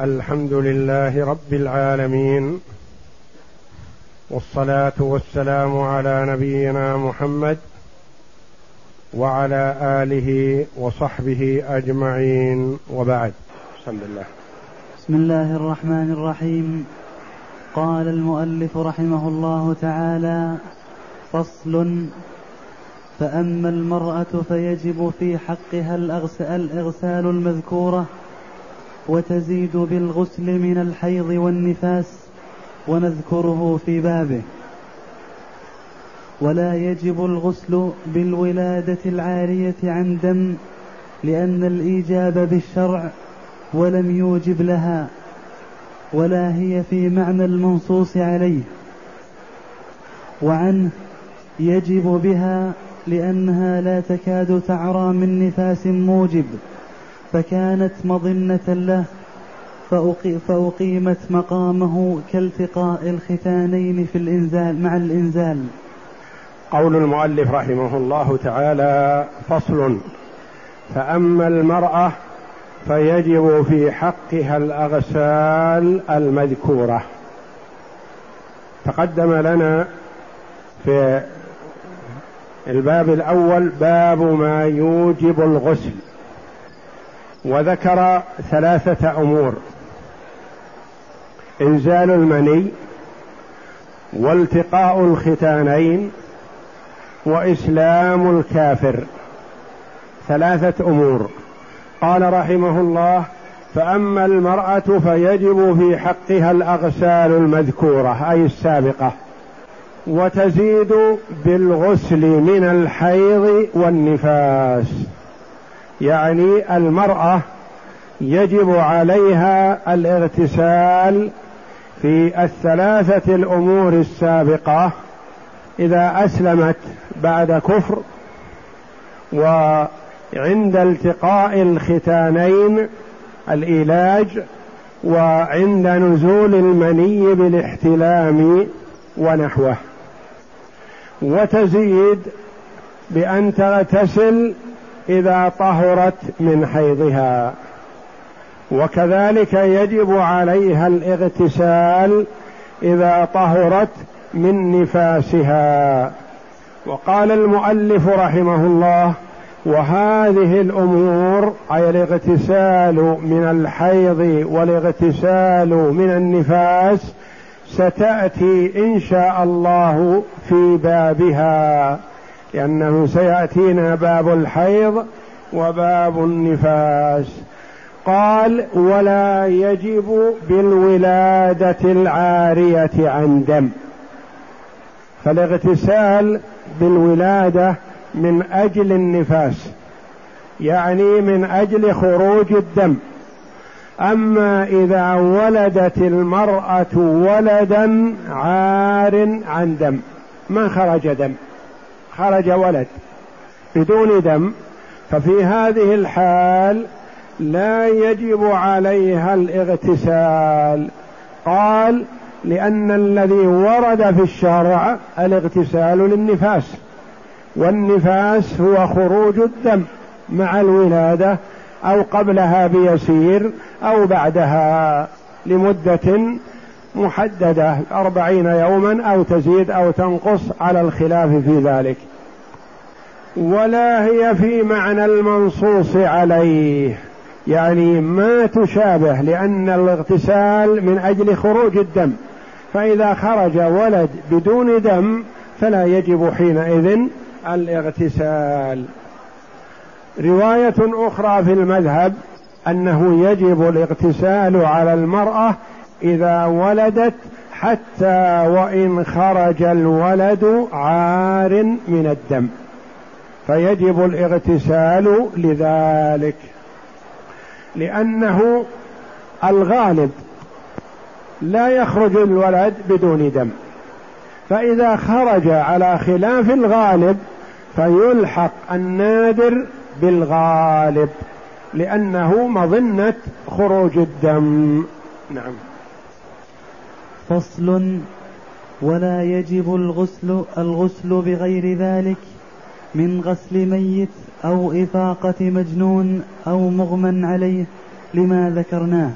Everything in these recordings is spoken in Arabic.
الحمد لله رب العالمين والصلاة والسلام على نبينا محمد وعلى آله وصحبه أجمعين وبعد. بسم الله بسم الله الرحمن الرحيم. قال المؤلف رحمه الله تعالى فصل فأما المرأة فيجب في حقها الإغسال المذكورة وتزيد بالغسل من الحيض والنفاس ونذكره في بابه. ولا يجب الغسل بالولادة العارية عن دم لأن الإيجاب بالشرع ولم يوجب لها ولا هي في معنى المنصوص عليه. وعنه يجب بها لأنها لا تكاد تعرى من نفاس موجب. فكانت مظنة له فأقيمت مقامه كالتقاء الختانين في الإنزال مع الإنزال. قول المؤلف رحمه الله تعالى فصل فأما المرأة فيجب في حقها الأغسال المذكورة. تقدم لنا في الباب الأول باب ما يوجب الغسل. وذكر ثلاثة أمور. إنزال المني والتقاء الختانين وإسلام الكافر. ثلاثة أمور. قال رحمه الله فأما المرأة فيجب في حقها الأغسال المذكورة أي السابقة وتزيد بالغسل من الحيض والنفاس. يعني المرأة يجب عليها الاغتسال في الثلاثة الأمور السابقة إذا أسلمت بعد كفر وعند التقاء الختانين الإيلاج وعند نزول المني بالاحتلام ونحوه. وتزيد بأن تغتسل إذا طهرت من حيضها. وكذلك يجب عليها الاغتسال إذا طهرت من نفاسها. وقال المؤلف رحمه الله وهذه الأمور أي الاغتسال من الحيض والاغتسال من النفاس ستأتي إن شاء الله في بابها. لأنه سيأتينا باب الحيض وباب النفاس. قال ولا يجب بالولادة العارية عن دم. فالاغتسال بالولادة من أجل النفاس يعني من أجل خروج الدم. أما إذا ولدت المرأة ولدا عار عن دم ما خرج دم. خرج ولد بدون دم ففي هذه الحال لا يجب عليها الاغتسال. قال لأن الذي ورد في الشرع الاغتسال للنفاس والنفاس هو خروج الدم مع الولادة أو قبلها بيسير أو بعدها لمدة محددة أربعين يوما أو تزيد أو تنقص على الخلاف في ذلك. ولا هي في معنى المنصوص عليه يعني ما تشابه لأن الاغتسال من أجل خروج الدم. فإذا خرج ولد بدون دم فلا يجب حينئذ الاغتسال. رواية أخرى في المذهب أنه يجب الاغتسال على المرأة إذا ولدت حتى وإن خرج الولد عار من الدم. فيجب الاغتسال لذلك. لأنه الغالب لا يخرج الولد بدون دم. فإذا خرج على خلاف الغالب فيلحق النادر بالغالب لأنه مظنة خروج الدم. نعم. فصل ولا يجب الغسل الغسل بغير ذلك من غسل ميت أو إفاقة مجنون أو مغمى عليه لما ذكرناه.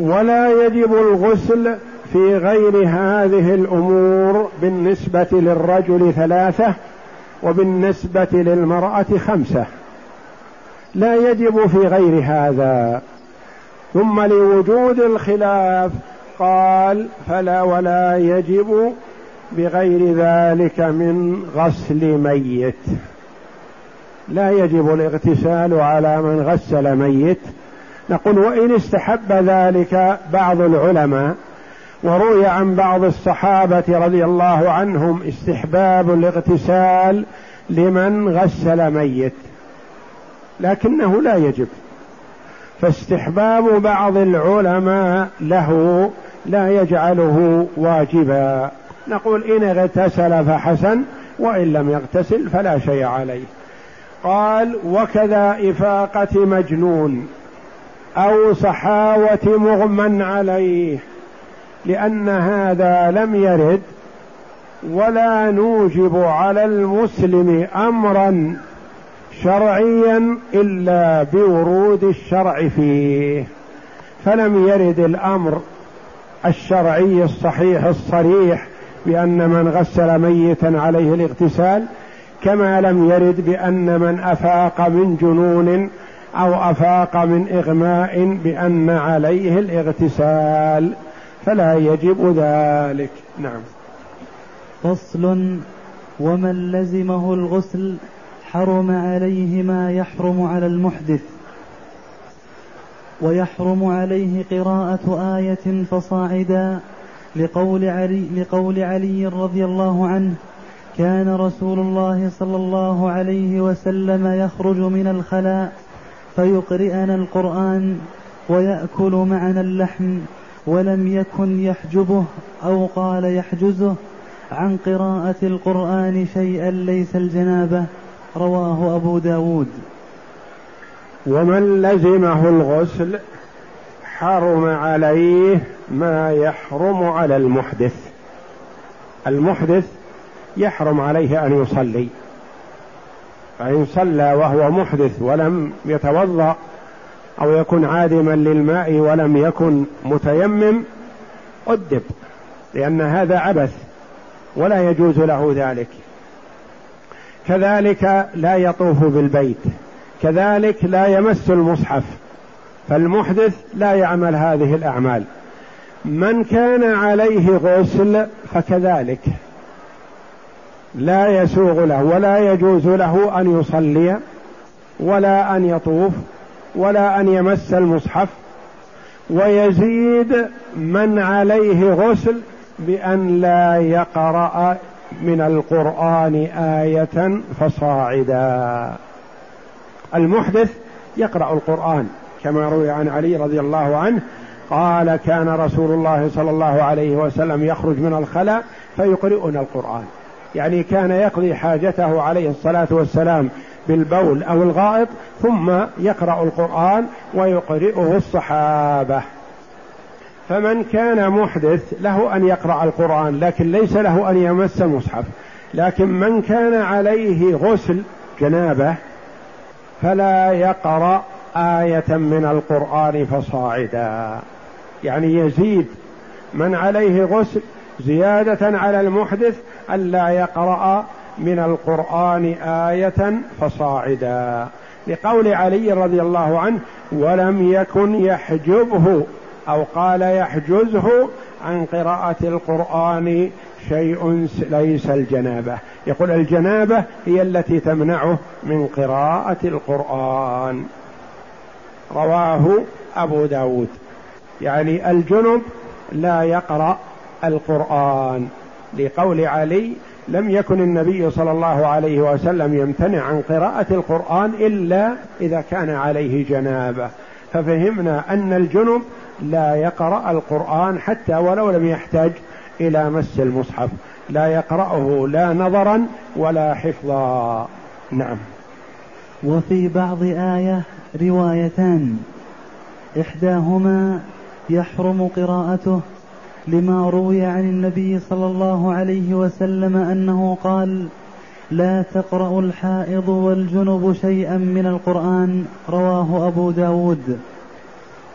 ولا يجب الغسل في غير هذه الأمور بالنسبة للرجل ثلاثة وبالنسبة للمرأة خمسة. لا يجب في غير هذا. ثم لوجود الخلاف قال فلا ولا يجب بغير ذلك من غسل ميت. لا يجب الاغتسال على من غسل ميت. نقول وإن استحب ذلك بعض العلماء وروي عن بعض الصحابة رضي الله عنهم استحباب الاغتسال لمن غسل ميت. لكنه لا يجب. فاستحباب بعض العلماء له لا يجعله واجبا. نقول إن اغتسل فحسن وإن لم يغتسل فلا شيء عليه. قال وكذا إفاقة مجنون أو صحاوه مغمى عليه لأن هذا لم يرد ولا نوجب على المسلم امرا شرعيا إلا بورود الشرع فيه. فلم يرد الأمر الشرعي الصحيح الصريح بأن من غسل ميتا عليه الاغتسال كما لم يرد بأن من أفاق من جنون أو أفاق من إغماء بأن عليه الاغتسال فلا يجب ذلك. نعم. فصل ومن لزمه الغسل حرم عليه ما يحرم على المحدث. ويحرم عليه قراءة آية فصاعدا لقول علي لقول علي رضي الله عنه كان رسول الله صلى الله عليه وسلم يخرج من الخلاء فيقرئنا القرآن ويأكل معنا اللحم ولم يكن يحجبه أو قال يحجزه عن قراءة القرآن شيئا ليس الجنابة. رواه أبو داود. ومن لزمه الغسل حرم عليه ما يحرم على المحدث. المحدث يحرم عليه أن يصلي. فإن صلى وهو محدث ولم يتوضأ أو يكن عادما للماء ولم يكن متيمم أدب لأن هذا عبث ولا يجوز له ذلك. كذلك لا يطوف بالبيت. كذلك لا يمس المصحف فالمحدث لا يعمل هذه الأعمال. من كان عليه غسل فكذلك لا يسوغ له ولا يجوز له أن يصلي ولا أن يطوف ولا أن يمس المصحف. ويزيد من عليه غسل بأن لا يقرأ من القرآن آية فصاعدا. المحدث يقرأ القرآن كما روي عن علي رضي الله عنه قال كان رسول الله صلى الله عليه وسلم يخرج من الخلاء فيقرئنا القرآن. يعني كان يقضي حاجته عليه الصلاة والسلام بالبول أو الغائط ثم يقرأ القرآن ويقرئه الصحابة. فمن كان محدث له أن يقرأ القرآن لكن ليس له أن يمس المصحف لكن من كان عليه غسل جنابة فلا يقرأ آية من القرآن فصاعدا. يعني يزيد من عليه غسل زيادة على المحدث الا يقرأ من القرآن آية فصاعدا. لقول علي رضي الله عنه ولم يكن يحجبه أو قال يحجزه عن قراءة القرآن شيء ليس الجنابة. يقول الجنابة هي التي تمنعه من قراءة القرآن. رواه أبو داود. يعني الجنب لا يقرأ القرآن. لقول علي لم يكن النبي صلى الله عليه وسلم يمتنع عن قراءة القرآن إلا إذا كان عليه جنابة. ففهمنا أن الجنب لا يقرأ القرآن حتى ولو لم يحتاج إلى مس المصحف. لا يقرأه لا نظرا ولا حفظا. نعم. وفي بعض آية روايتان. إحداهما يحرم قراءته لما روي عن النبي صلى الله عليه وسلم أنه قال لا تقرأ الحائض والجنب شيئا من القرآن. رواه أبو داود.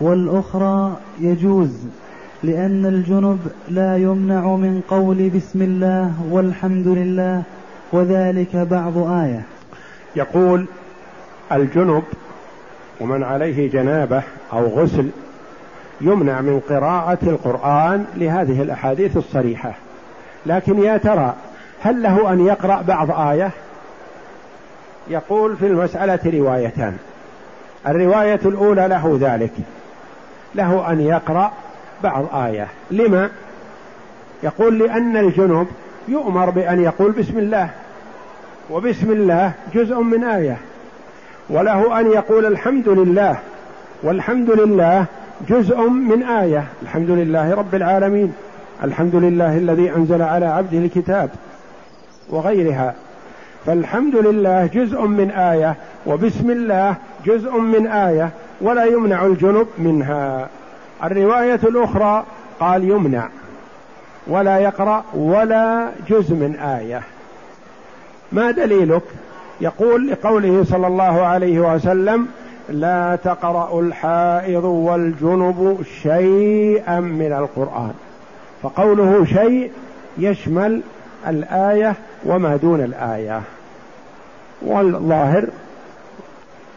والأخرى يجوز. لأن الجنب لا يمنع من قول بسم الله والحمد لله وذلك بعض آية. يقول الجنب ومن عليه جنابة أو غسل يمنع من قراءة القرآن لهذه الأحاديث الصريحة. لكن يا ترى هل له أن يقرأ بعض آية؟ يقول في المسألة روايتان. الرواية الأولى له ذلك. له أن يقرأ بعض آية. لما؟ يقول لأن الجنوب يؤمر بأن يقول بسم الله. وبسم الله جزء من آية. وله أن يقول الحمد لله. والحمد لله جزء من آية. الحمد لله رب العالمين. الحمد لله الذي أنزل على عبده الكتاب وغيرها. فالحمد لله جزء من آية وبسم الله جزء من آية ولا يمنع الجنب منها. الرواية الأخرى قال يمنع ولا يقرأ ولا جزء من آية. ما دليلك؟ يقول لقوله صلى الله عليه وسلم لا تقرأ الحائض والجنب شيئا من القرآن فقوله شيء يشمل الآية وما دون الآية. والظاهر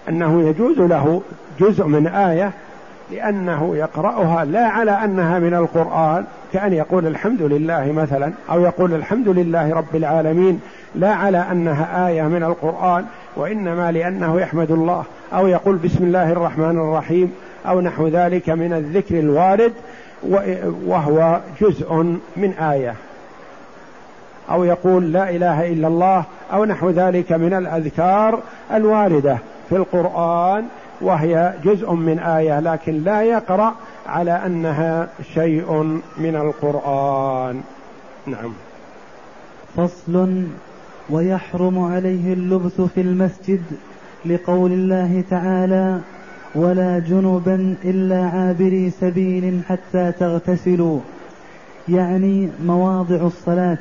أنه يجوز له جزء من آية لأنه يقرأها لا على أنها من القرآن كأن يقول الحمد لله مثلا أو يقول الحمد لله رب العالمين لا على أنها آية من القرآن وإنما لأنه يحمد الله أو يقول بسم الله الرحمن الرحيم أو نحو ذلك من الذكر الوارد وهو جزء من آية. أو يقول لا إله إلا الله أو نحو ذلك من الأذكار الواردة في القرآن وهي جزء من آية لكن لا يقرأ على أنها شيء من القرآن. نعم. فصل ويحرم عليه اللبث في المسجد لقول الله تعالى ولا جنبا إلا عابري سبيل حتى تغتسلوا. يعني مواضع الصلاة.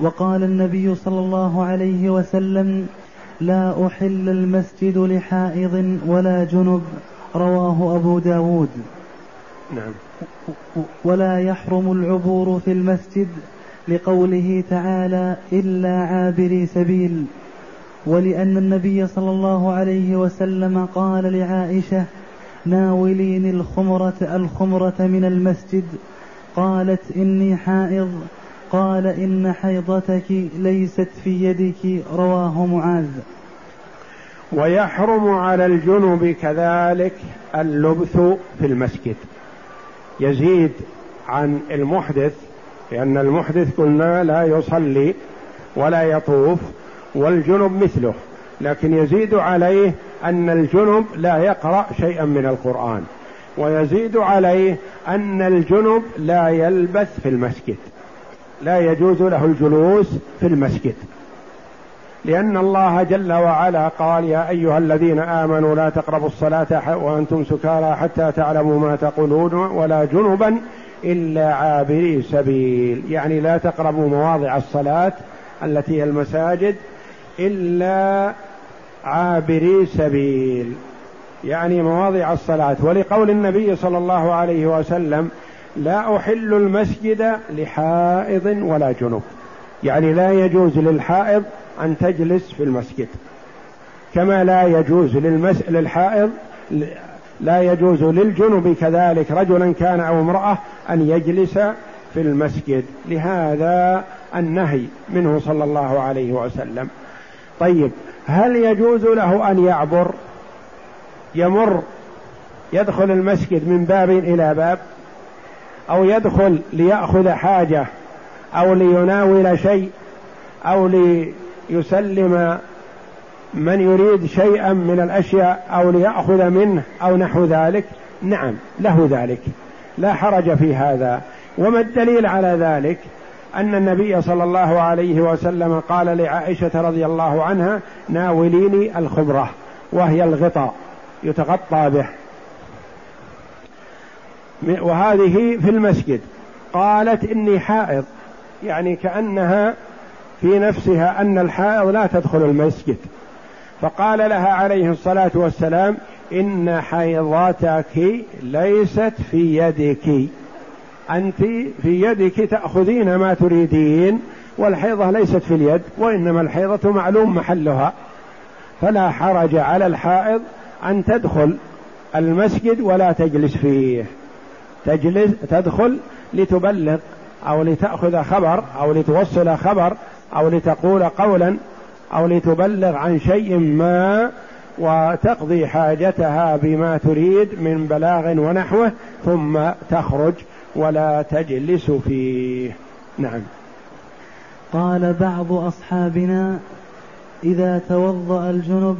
وقال النبي صلى الله عليه وسلم لا أحل المسجد لحائض ولا جنب رواه أبو داود. نعم. ولا يحرم العبور في المسجد لقوله تعالى إلا عابري سبيل. ولأن النبي صلى الله عليه وسلم قال لعائشة ناوليني الخمرة الخمرة من المسجد. قالت إني حائض. قال إن حيضتك ليست في يدك رواه معاذ. ويحرم على الجنب كذلك اللبث في المسجد. يزيد عن المحدث لأن المحدث قلنا لا يصلي ولا يطوف والجنب مثله. لكن يزيد عليه أن الجنب لا يقرأ شيئا من القرآن. ويزيد عليه أن الجنب لا يلبث في المسجد. لا يجوز له الجلوس في المسجد. لأن الله جل وعلا قال يا أيها الذين آمنوا لا تقربوا الصلاة وأنتم سكارى حتى تعلموا ما تقولون ولا جنبا إلا عابري سبيل. يعني لا تقربوا مواضع الصلاة التي هي المساجد إلا عابري سبيل. يعني مواضع الصلاة. ولقول النبي صلى الله عليه وسلم لا أحل المسجد لحائض ولا جنوب يعني لا يجوز للحائض أن تجلس في المسجد. كما لا يجوز للمس... للحائض لا يجوز للجنب كذلك رجلا كان أو امرأة أن يجلس في المسجد. لهذا النهي منه صلى الله عليه وسلم. طيب هل يجوز له أن يعبر؟ يمر يدخل المسجد من باب إلى باب؟ أو يدخل ليأخذ حاجة أو ليناول شيء أو ليسلم من يريد شيئا من الأشياء أو ليأخذ منه أو نحو ذلك. نعم له ذلك. لا حرج في هذا. وما الدليل على ذلك؟ أن النبي صلى الله عليه وسلم قال لعائشة رضي الله عنها ناوليني الخبرة وهي الغطاء يتغطى به. وهذه في المسجد. قالت إني حائض. يعني كأنها في نفسها أن الحائض لا تدخل المسجد. فقال لها عليه الصلاة والسلام إن حيضتك ليست في يدك. أنت في يدك تأخذين ما تريدين والحيضة ليست في اليد وإنما الحيضة معلوم محلها. فلا حرج على الحائض أن تدخل المسجد ولا تجلس فيه. تجلس تدخل لتبلغ أو لتأخذ خبر أو لتوصل خبر أو لتقول قولا أو لتبلغ عن شيء ما وتقضي حاجتها بما تريد من بلاغ ونحوه ثم تخرج ولا تجلس فيه. نعم. قال بعض أصحابنا إذا توضأ الجنب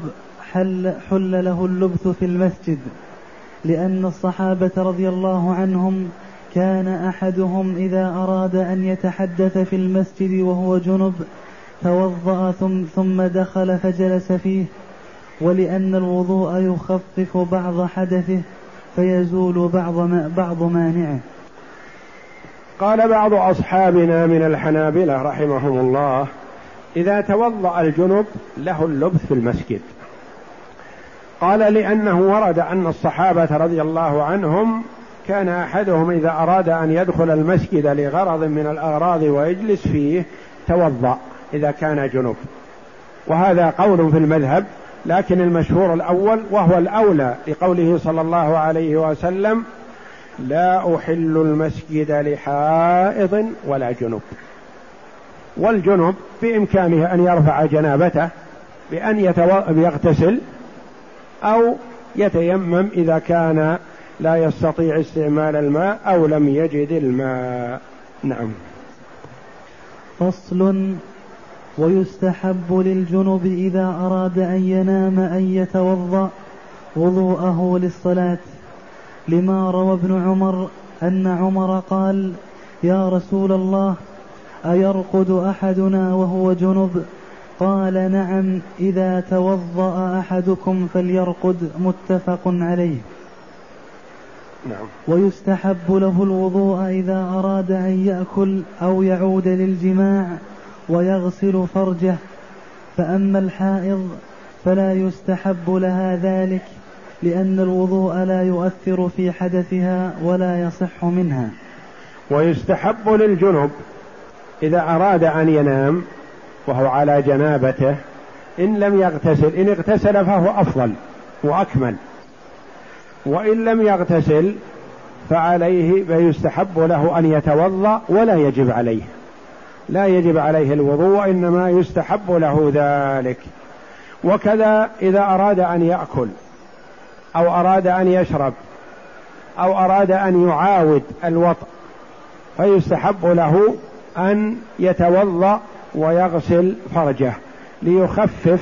حل, حل له اللبث في المسجد. لأن الصحابة رضي الله عنهم كان أحدهم إذا أراد أن يتحدث في المسجد وهو جنب توضأ ثم, ثم دخل فجلس فيه ولأن الوضوء يخفف بعض حدثه فيزول بعض ما بعض مانعه. قال بعض أصحابنا من الحنابلة رحمهم الله إذا توضأ الجنب له اللبث في المسجد. قال لأنه ورد أن الصحابة رضي الله عنهم كان أحدهم إذا أراد أن يدخل المسجد لغرض من الأغراض ويجلس فيه توضأ إذا كان جنب. وهذا قول في المذهب لكن المشهور الأول وهو الأولى لقوله صلى الله عليه وسلم لا أحل المسجد لحائض ولا جنب. والجنب بإمكانه أن يرفع جنابته بأن يغتسل أو يتيمم إذا كان لا يستطيع استعمال الماء أو لم يجد الماء. نعم. فصل ويستحب للجنب إذا أراد أن ينام أن يتوضأ وضوءه للصلاة. لما روى ابن عمر أن عمر قال يا رسول الله أيرقد أحدنا وهو جنب؟ قال نعم إذا توضأ أحدكم فليرقد متفق عليه. نعم. ويستحب له الوضوء إذا أراد أن يأكل أو يعود للجماع ويغسل فرجه. فأما الحائض فلا يستحب لها ذلك لأن الوضوء لا يؤثر في حدثها ولا يصح منها. ويستحب للجنب إذا أراد أن ينام وهو على جنابته إن لم يغتسل إن اغتسل فهو أفضل وأكمل. وإن لم يغتسل فعليه فيستحب له أن يتوضأ ولا يجب عليه. لا يجب عليه الوضوء وإنما يستحب له ذلك. وكذا إذا أراد أن يأكل أو أراد أن يشرب أو أراد أن يعاود الوطء فيستحب له أن يتوضأ ويغسل فرجه ليخفف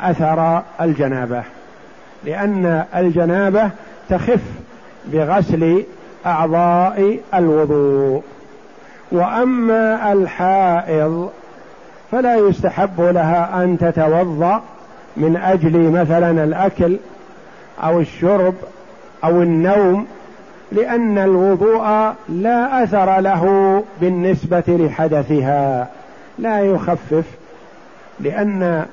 أثر الجنابة. لأن الجنابة تخف بغسل أعضاء الوضوء. وأما الحائض فلا يستحب لها أن تتوضأ من أجل مثلا الأكل أو الشرب أو النوم لأن الوضوء لا أثر له بالنسبة لحدثها. لا يخفف لأن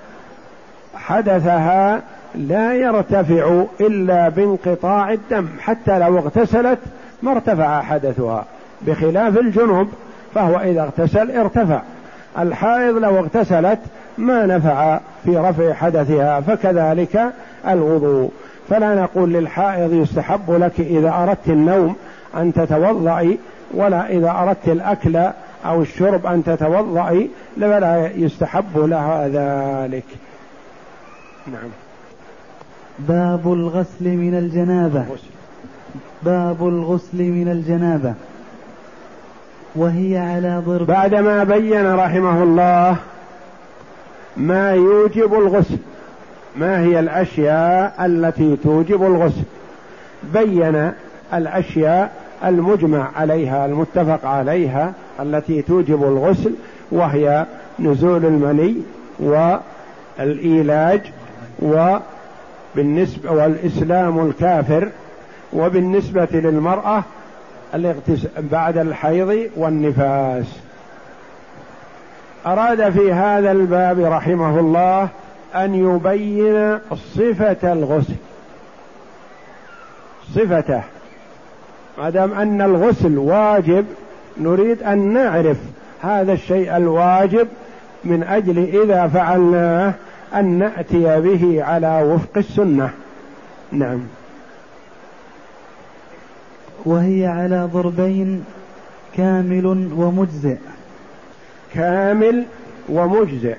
حدثها لا يرتفع إلا بانقطاع الدم حتى لو اغتسلت ما ارتفع حدثها بخلاف الجنوب فهو إذا اغتسل ارتفع. الحائض لو اغتسلت ما نفع في رفع حدثها فكذلك الوضوء فلا نقول للحائض يستحب لك إذا أردت النوم أن تتوضئي ولا إذا أردت الأكل أو الشرب أن تتوضئي ولا يستحب لها ذلك. نعم. باب الغسل من الجنابة. باب الغسل من الجنابة. وهي على ضرب. بعدما بين رحمه الله ما يوجب الغسل ما هي الأشياء التي توجب الغسل. بين الأشياء المجمع عليها المتفق عليها التي توجب الغسل وهي نزول المني والإيلاج وبالنسبه والإسلام الكافر وبالنسبة للمرأة بعد الحيض والنفاس. أراد في هذا الباب رحمه الله أن يبين صفة الغسل. صفته ما دام أن الغسل واجب نريد أن نعرف هذا الشيء الواجب من أجل إذا فعلناه أن نأتي به على وفق السنة. نعم. وهي على ضربين كامل ومجزئ. كامل ومجزئ.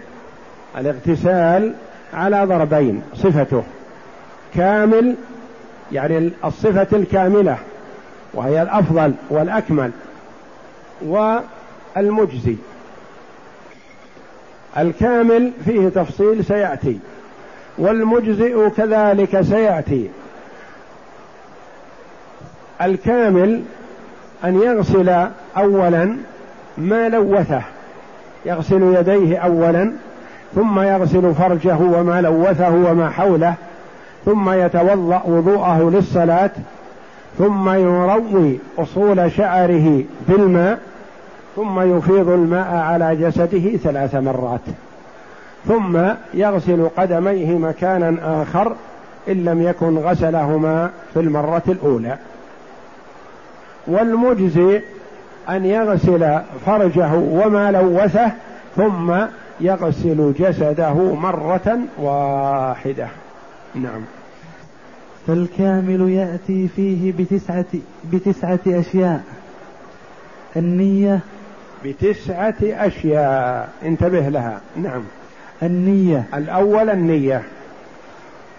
الاغتسال على ضربين صفته. كامل يعني الصفة الكاملة وهي الأفضل والأكمل. والمجزي. الكامل فيه تفصيل سيأتي والمجزئ كذلك سيأتي. الكامل أن يغسل أولا ما لوثه يغسل يديه أولا ثم يغسل فرجه وما لوثه وما حوله ثم يتوضأ وضوءه للصلاة ثم يروي أصول شعره بالماء ثم يفيض الماء على جسده ثلاث مرات. ثم يغسل قدميه مكانا آخر إن لم يكن غسلهما في المرة الأولى. والمجزي أن يغسل فرجه وما لوثه ثم يغسل جسده مرة واحدة. نعم. فالكامل يأتي فيه بتسعة بتسعة أشياء. النية بتسعة أشياء. انتبه لها. نعم. النية. الأول النية.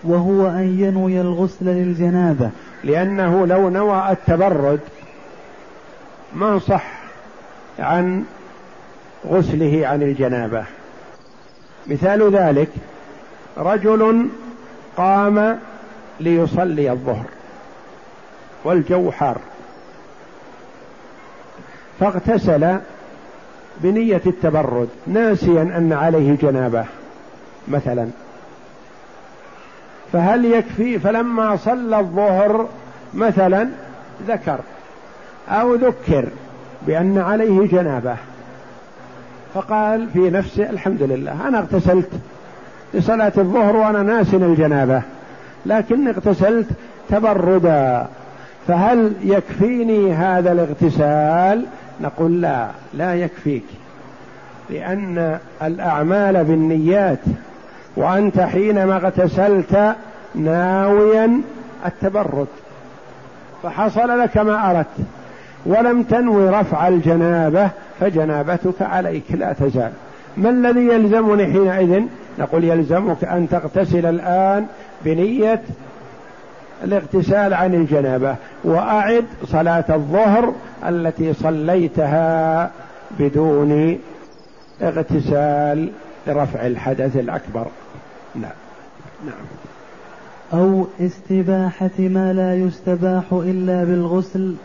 وهو أن ينوي الغسل للجنابة. لأنه لو نوى التبرد ما صح عن غسله عن الجنابة. مثال ذلك رجل قام ليصلي الظهر والجو حار فاغتسل بنية التبرد ناسيا أن عليه جنابة مثلا. فهل يكفي؟ فلما صلى الظهر مثلا ذكر أو ذكر بأن عليه جنابه. فقال في نفسه الحمد لله أنا اغتسلت لصلاة الظهر وأنا ناس الجنابة لكن اغتسلت تبردا. فهل يكفيني هذا الاغتسال؟ نقول لا لا يكفيك. لأن الأعمال بالنيات وأنت حينما اغتسلت ناويا التبرد. فحصل لك ما أردت. ولم تنوي رفع الجنابة فجنابتك عليك لا تزال. ما الذي يلزمني حينئذ؟ نقول يلزمك أن تغتسل الآن بنية الاغتسال عن الجنابة. وأعد صلاة الظهر التي صليتها بدون اغتسال لرفع الحدث الأكبر. نعم. نعم. أو استباحة ما لا يستباح إلا بالغسل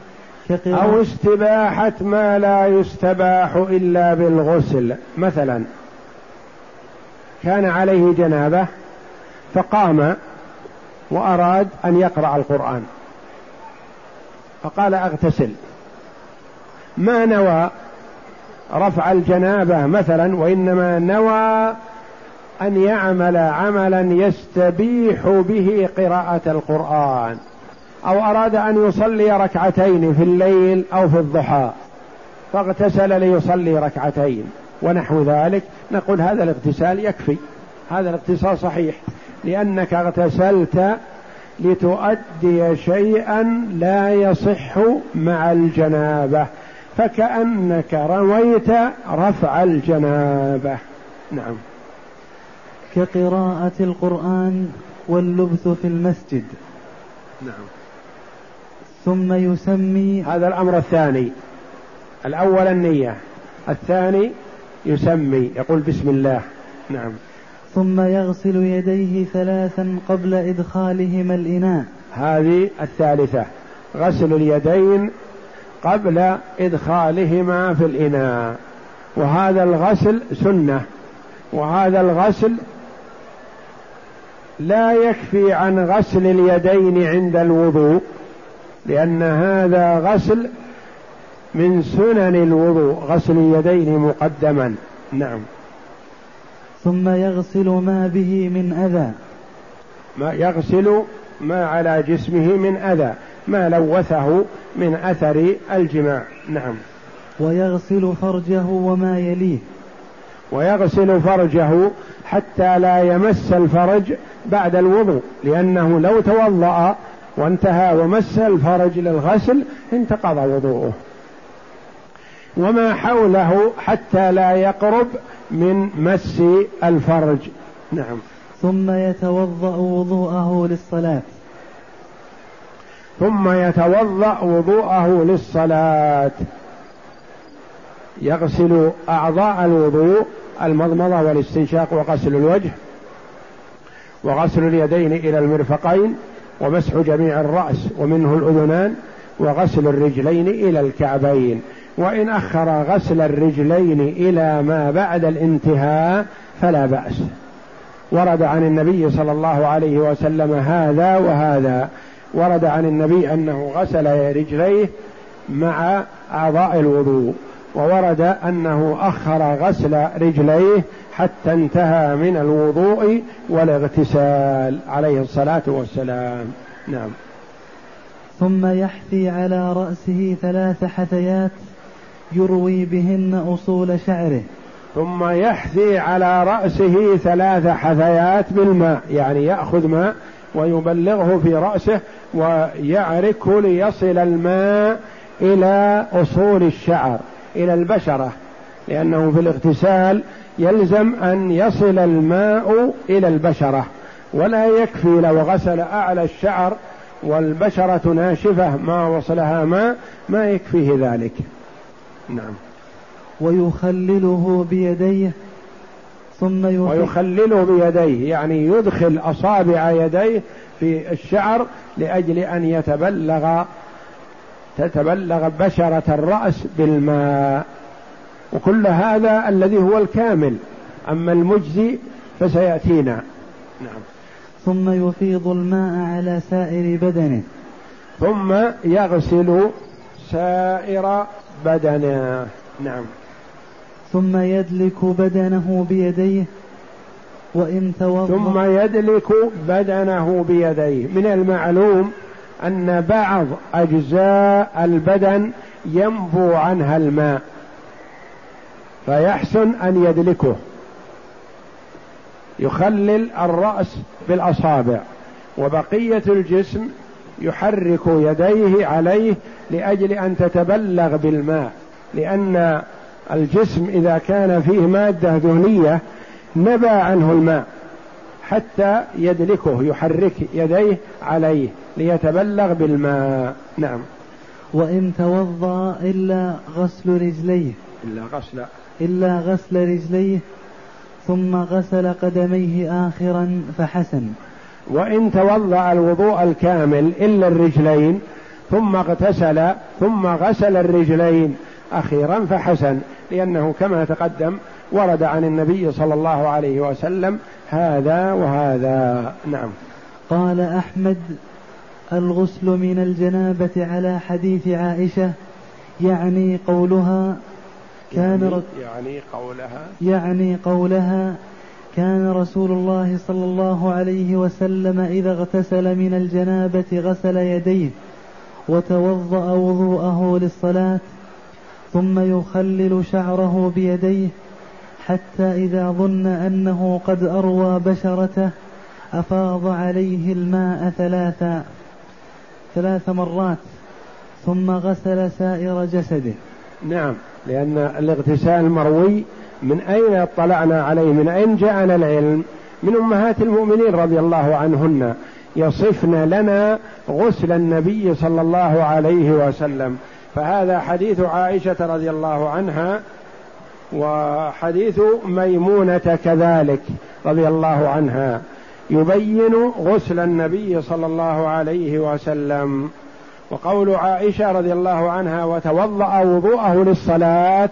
أو استباحة ما لا يستباح إلا بالغسل. مثلا كان عليه جنابة فقام وأراد أن يقرأ القرآن. فقال أغتسل. ما نوى رفع الجنابة مثلا وإنما نوى أن يعمل عملا يستبيح به قراءة القرآن أو أراد أن يصلي ركعتين في الليل أو في الضحى فاغتسل ليصلي ركعتين ونحو ذلك. نقول هذا الاغتسال يكفي هذا الاغتسال صحيح لأنك اغتسلت لتؤدي شيئا لا يصح مع الجنابة. فكأنك رويت رفع الجنابة. نعم. كقراءة القرآن واللبث في المسجد. نعم. ثم يسمي هذا الأمر الثاني. الأول النية. الثاني يسمي يقول بسم الله. نعم. ثم يغسل يديه ثلاثا قبل إدخالهما الإناء. هذه الثالثة. غسل اليدين قبل إدخالهما في الإناء. وهذا الغسل سنة. وهذا الغسل لا يكفي عن غسل اليدين عند الوضوء لأن هذا غسل من سنن الوضوء غسل اليدين مقدما. نعم. ثم يغسل ما به من أذى. ما يغسل ما على جسمه من أذى. ما لوثه من أثر الجماع. نعم. ويغسل فرجه وما يليه. ويغسل فرجه حتى لا يمس الفرج بعد الوضوء لأنه لو توضأ وانتهى ومس الفرج للغسل انتقض وضوءه. وما حوله حتى لا يقرب من مس الفرج. نعم. ثم يتوضأ وضوءه للصلاة. ثم يتوضأ وضوءه للصلاة. يغسل أعضاء الوضوء المضمضة والاستنشاق وغسل الوجه وغسل اليدين إلى المرفقين ومسح جميع الرأس ومنه الأذنان وغسل الرجلين إلى الكعبين. وإن أخر غسل الرجلين إلى ما بعد الانتهاء فلا بأس. ورد عن النبي صلى الله عليه وسلم هذا وهذا. ورد عن النبي أنه غسل رجليه مع أعضاء الوضوء وورد أنه أخر غسل رجليه حتى انتهى من الوضوء والاغتسال عليه الصلاة والسلام. نعم. ثم يحثي على رأسه ثلاث حثيات يروي بهن أصول شعره. ثم يحثي على رأسه ثلاث حثيات بالماء يعني يأخذ ماء ويبلغه في رأسه ويعركه ليصل الماء إلى أصول الشعر إلى البشرة لأنه في الاغتسال يلزم أن يصل الماء إلى البشرة ولا يكفي لو غسل أعلى الشعر والبشرة ناشفة ما وصلها ماء ما يكفيه ذلك. نعم. ويخلله بيديه ثم ويخلله بيديه يعني يدخل أصابع يديه في الشعر لأجل أن يتبلغ تتبلغ بشرة الرأس بالماء. وكل هذا الذي هو الكامل أما المجزي فسيأتينا. نعم. ثم يفيض الماء على سائر بدنه. ثم يغسل سائر بدنه. نعم. ثم يدلك بدنه بيديه وإن توضأ ثم يدلك بدنه بيديه. من المعلوم أن بعض أجزاء البدن ينبو عنها الماء فيحسن أن يدلكه. يخلل الرأس بالأصابع وبقية الجسم يحرك يديه عليه لأجل أن تتبلغ بالماء لأن الجسم إذا كان فيه مادة دهنية نبى عنه الماء حتى يدلكه يحرك يديه عليه ليتبلغ بالماء. نعم. وإن توضأ إلا غسل رجليه. إلا غسل. إلا غسل رجليه ثم غسل قدميه آخرا فحسن. وإن توضأ الوضوء الكامل إلا الرجلين ثم اغتسل ثم غسل الرجلين. أخيرا فحسن لأنه كما تقدم ورد عن النبي صلى الله عليه وسلم هذا وهذا. نعم. قال أحمد الغسل من الجنابة على حديث عائشة يعني قولها كان يعني, يعني قولها؟ يعني قولها كان رسول الله صلى الله عليه وسلم إذا اغتسل من الجنابة غسل يديه وتوضأ وضوءه للصلاة. ثم يخلل شعره بيديه حتى إذا ظن أنه قد أروى بشرته أفاض عليه الماء ثلاثا ثلاث مرات ثم غسل سائر جسده. نعم لأن الاغتسال مروي من أين اطلعنا عليه؟ من أين جاءنا العلم؟ من أمهات المؤمنين رضي الله عنهن يصفن لنا غسل النبي صلى الله عليه وسلم. فهذا حديث عائشة رضي الله عنها وحديث ميمونة كذلك رضي الله عنها. يبين غسل النبي صلى الله عليه وسلم. وقول عائشة رضي الله عنها وتوضأ وضوءه للصلاة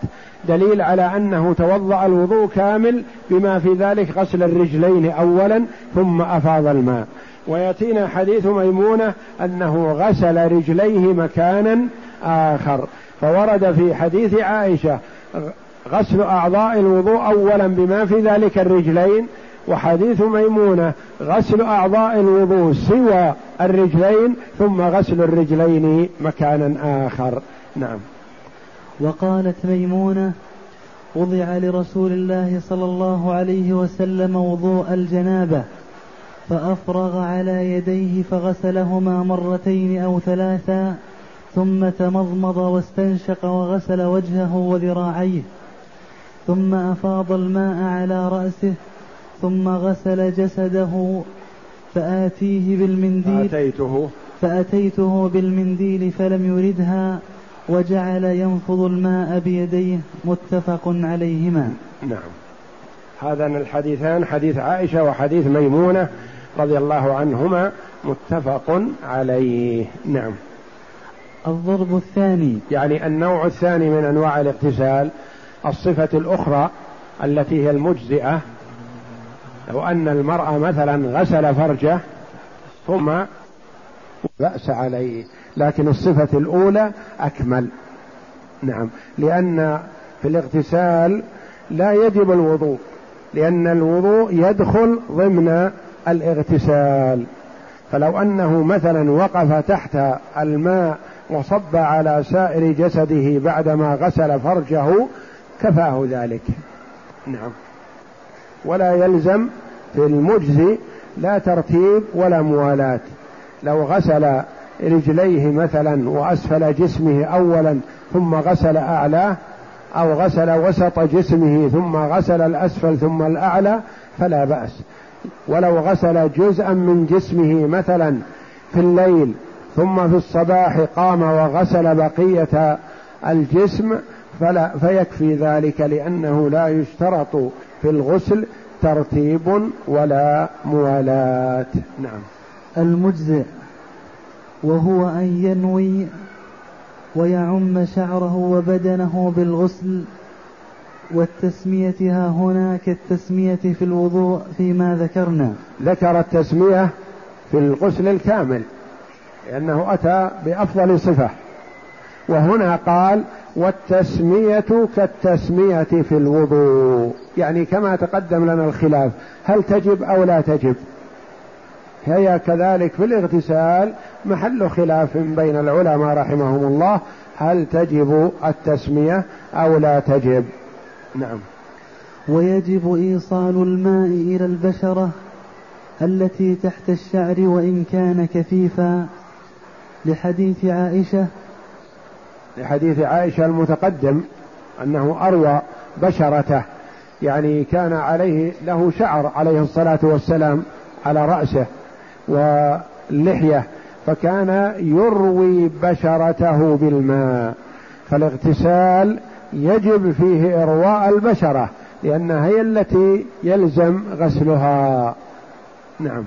دليل على أنه توضأ الوضوء كامل بما في ذلك غسل الرجلين اولا ثم أفاض الماء. ويأتينا حديث ميمونة أنه غسل رجليه مكانا آخر. فورد في حديث عائشة غسل أعضاء الوضوء اولا بما في ذلك الرجلين وحديث ميمونة غسل أعضاء الوضوء سوى الرجلين ثم غسل الرجلين مكانا آخر. نعم. وقالت ميمونة وضع لرسول الله صلى الله عليه وسلم وضوء الجنابة فأفرغ على يديه فغسلهما مرتين أو ثلاثا ثم تمضمض واستنشق وغسل وجهه وذراعيه ثم أفاض الماء على رأسه ثم غسل جسده فآتيه بالمنديل فأتيته. فأتيته بالمنديل فلم يردها وجعل ينفض الماء بيديه متفق عليهما. نعم. هذان الحديثان حديث عائشة وحديث ميمونة رضي الله عنهما متفق عليه. نعم. الضرب الثاني. يعني النوع الثاني من أنواع الاغتسال الصفة الأخرى التي هي المجزئة لو أن المرأة مثلا غسل فرجه ثم بأس عليه لكن الصفة الأولى أكمل. نعم. لأن في الاغتسال لا يجب الوضوء لأن الوضوء يدخل ضمن الاغتسال. فلو أنه مثلا وقف تحت الماء وصب على سائر جسده بعدما غسل فرجه كفاه ذلك. نعم. ولا يلزم في المجزي لا ترتيب ولا موالاه لو غسل رجليه مثلا وأسفل جسمه اولا ثم غسل اعلاه أو غسل وسط جسمه ثم غسل الأسفل ثم الأعلى فلا بأس. ولو غسل جزءا من جسمه مثلا في الليل ثم في الصباح قام وغسل بقية الجسم فلا فيكفي ذلك لأنه لا يشترط في الغسل ترتيب ولا موالاة. نعم. المجزئ وهو أن ينوي ويعم شعره وبدنه بالغسل والتسمية ها هنا كالتسمية في الوضوء فيما ذكرنا. ذكر التسمية في الغسل الكامل. لأنه أتى بأفضل صفة. وهنا قال والتسمية كالتسمية في الوضوء. يعني كما تقدم لنا الخلاف هل تجب أو لا تجب؟ هي كذلك في الاغتسال محل خلاف بين العلماء رحمهم الله. هل تجب التسمية أو لا تجب؟ نعم. ويجب إيصال الماء إلى البشرة التي تحت الشعر وإن كان كثيفا. لحديث عائشة. لحديث عائشة المتقدم أنه أروى بشرته يعني كان عليه له شعر عليه الصلاة والسلام على رأسه واللحية فكان يروي بشرته بالماء. فالاغتسال يجب فيه إرواء البشرة لأنها هي التي يلزم غسلها. نعم.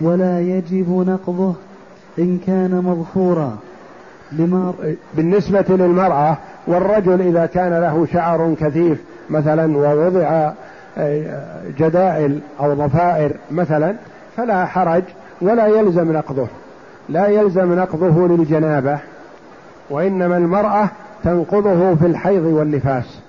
ولا يجب نقضه. إن كان مظفورا لما بالنسبة للمرأة والرجل إذا كان له شعر كثيف مثلا ووضع جدائل أو ضفائر مثلا فلا حرج ولا يلزم نقضه. لا يلزم نقضه للجنابة وإنما المرأة تنقضه في الحيض والنفاس.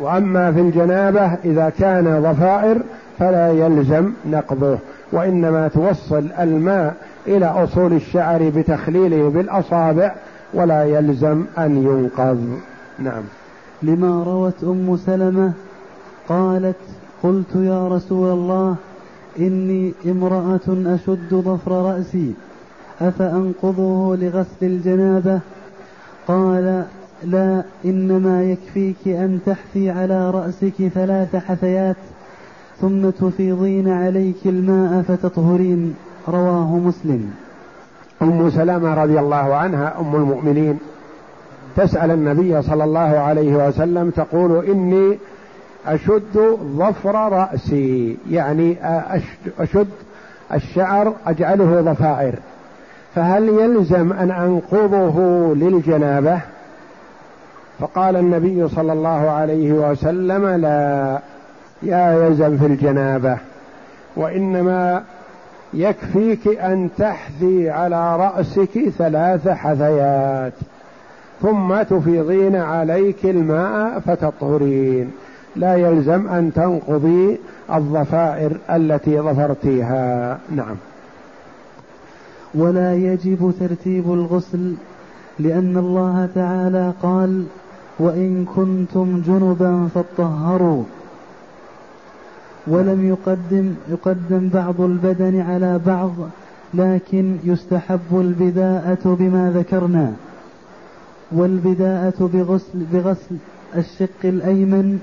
وأما في الجنابة إذا كان ضفائر فلا يلزم نقضه. وإنما توصل الماء إلى أصول الشعر بتخليله بالأصابع ولا يلزم أن ينقض نعم. لما روت أم سلمة قالت قلت يا رسول الله إني امرأة أشد ظفر رأسي افانقضه لغسل الجنابة؟ قال لا إنما يكفيك أن تحثي على رأسك ثلاث حثيات ثم تفيضين عليك الماء فتطهرين. رواه مسلم. أم سلمة رضي الله عنها أم المؤمنين تسأل النبي صلى الله عليه وسلم تقول إني أشد ظفر رأسي. يعني أشد الشعر أجعله ضفائر فهل يلزم أن أنقضه للجنابة؟ فقال النبي صلى الله عليه وسلم لا. يا يلزم في الجنابة وإنما يكفيك أن تحذي على رأسك ثلاث حثيات ثم تفيضين عليك الماء فتطهرين. لا يلزم أن تنقضي الظفائر التي ظفرتيها. نعم. ولا يجب ترتيب الغسل لأن الله تعالى قال وإن كنتم جنبا فطهروا ولم يقدم يقدم بعض البدن على بعض لكن يستحب البداءة بما ذكرنا. والبداءة بغسل بغسل الشق الأيمن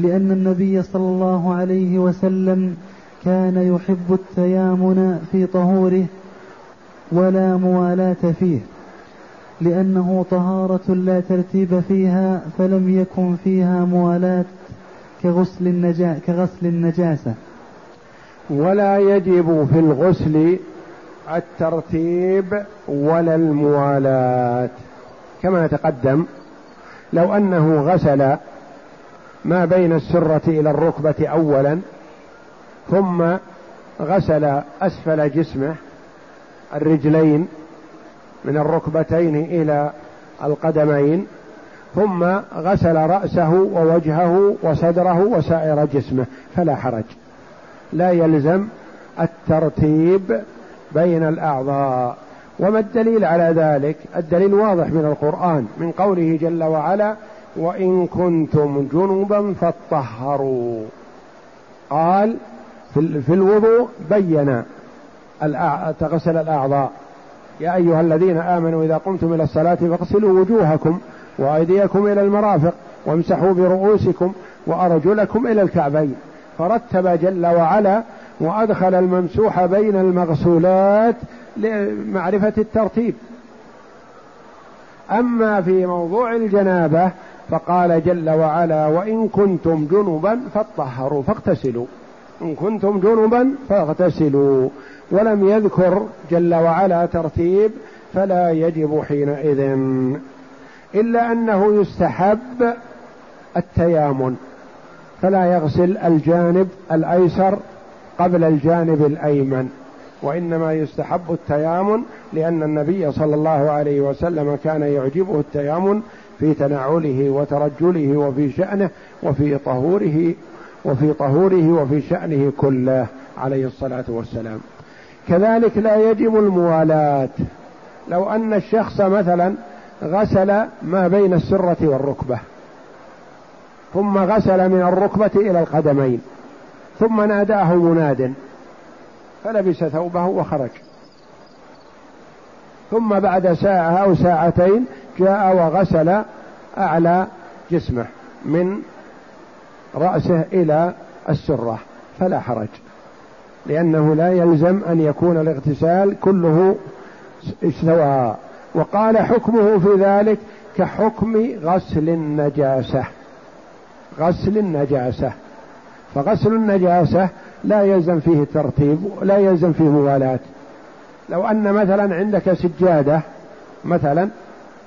لأن النبي صلى الله عليه وسلم كان يحب التيامن في طهوره ولا موالاة فيه لأنه طهارة لا ترتيب فيها فلم يكن فيها موالاة كغسل النجا كغسل النجاسة. ولا يجب في الغسل الترتيب ولا الموالاة كما تقدم لو أنه غسل ما بين السرة إلى الركبة أولا ثم غسل أسفل جسمه الرجلين من الركبتين إلى القدمين ثم غسل رأسه ووجهه وصدره وسائر جسمه فلا حرج. لا يلزم الترتيب بين الأعضاء. وما الدليل على ذلك؟ الدليل واضح من القرآن من قوله جل وعلا وإن كنتم جنبا فطهروا قال في الوضوء بين تغسل الأعضاء يا أيها الذين آمنوا إذا قمتم إلى الصلاة فاغسلوا وجوهكم وأيديكم إلى المرافق وامسحوا برؤوسكم وأرجلكم إلى الكعبين. فرتب جل وعلا وأدخل الممسوح بين المغسولات لمعرفة الترتيب. أما في موضوع الجنابة فقال جل وعلا وإن كنتم جنبا فاطهروا فاغتسلوا. إن كنتم جنبا فاغتسلوا. ولم يذكر جل وعلا ترتيب فلا يجب حينئذ. إلا أنه يستحب التيامن فلا يغسل الجانب الأيسر قبل الجانب الأيمن وإنما يستحب التيامن لأن النبي صلى الله عليه وسلم كان يعجبه التيامن في تنعله وترجله وفي شأنه وفي طهوره وفي طهوره وفي شأنه كله عليه الصلاة والسلام. كذلك لا يجب الموالاة. لو أن الشخص مثلا غسل ما بين السرة والركبة. ثم غسل من الركبة إلى القدمين. ثم ناداه مناد. فلبس ثوبه وخرج. ثم بعد ساعة أو ساعتين جاء وغسل أعلى جسمه من رأسه إلى السرة فلا حرج. لأنه لا يلزم أن يكون الاغتسال كله سواء. وقال حكمه في ذلك كحكم غسل النجاسة. غسل النجاسة. فغسل النجاسة لا يلزم فيه ترتيب لا يلزم فيه موالاة. لو أن مثلا عندك سجادة مثلا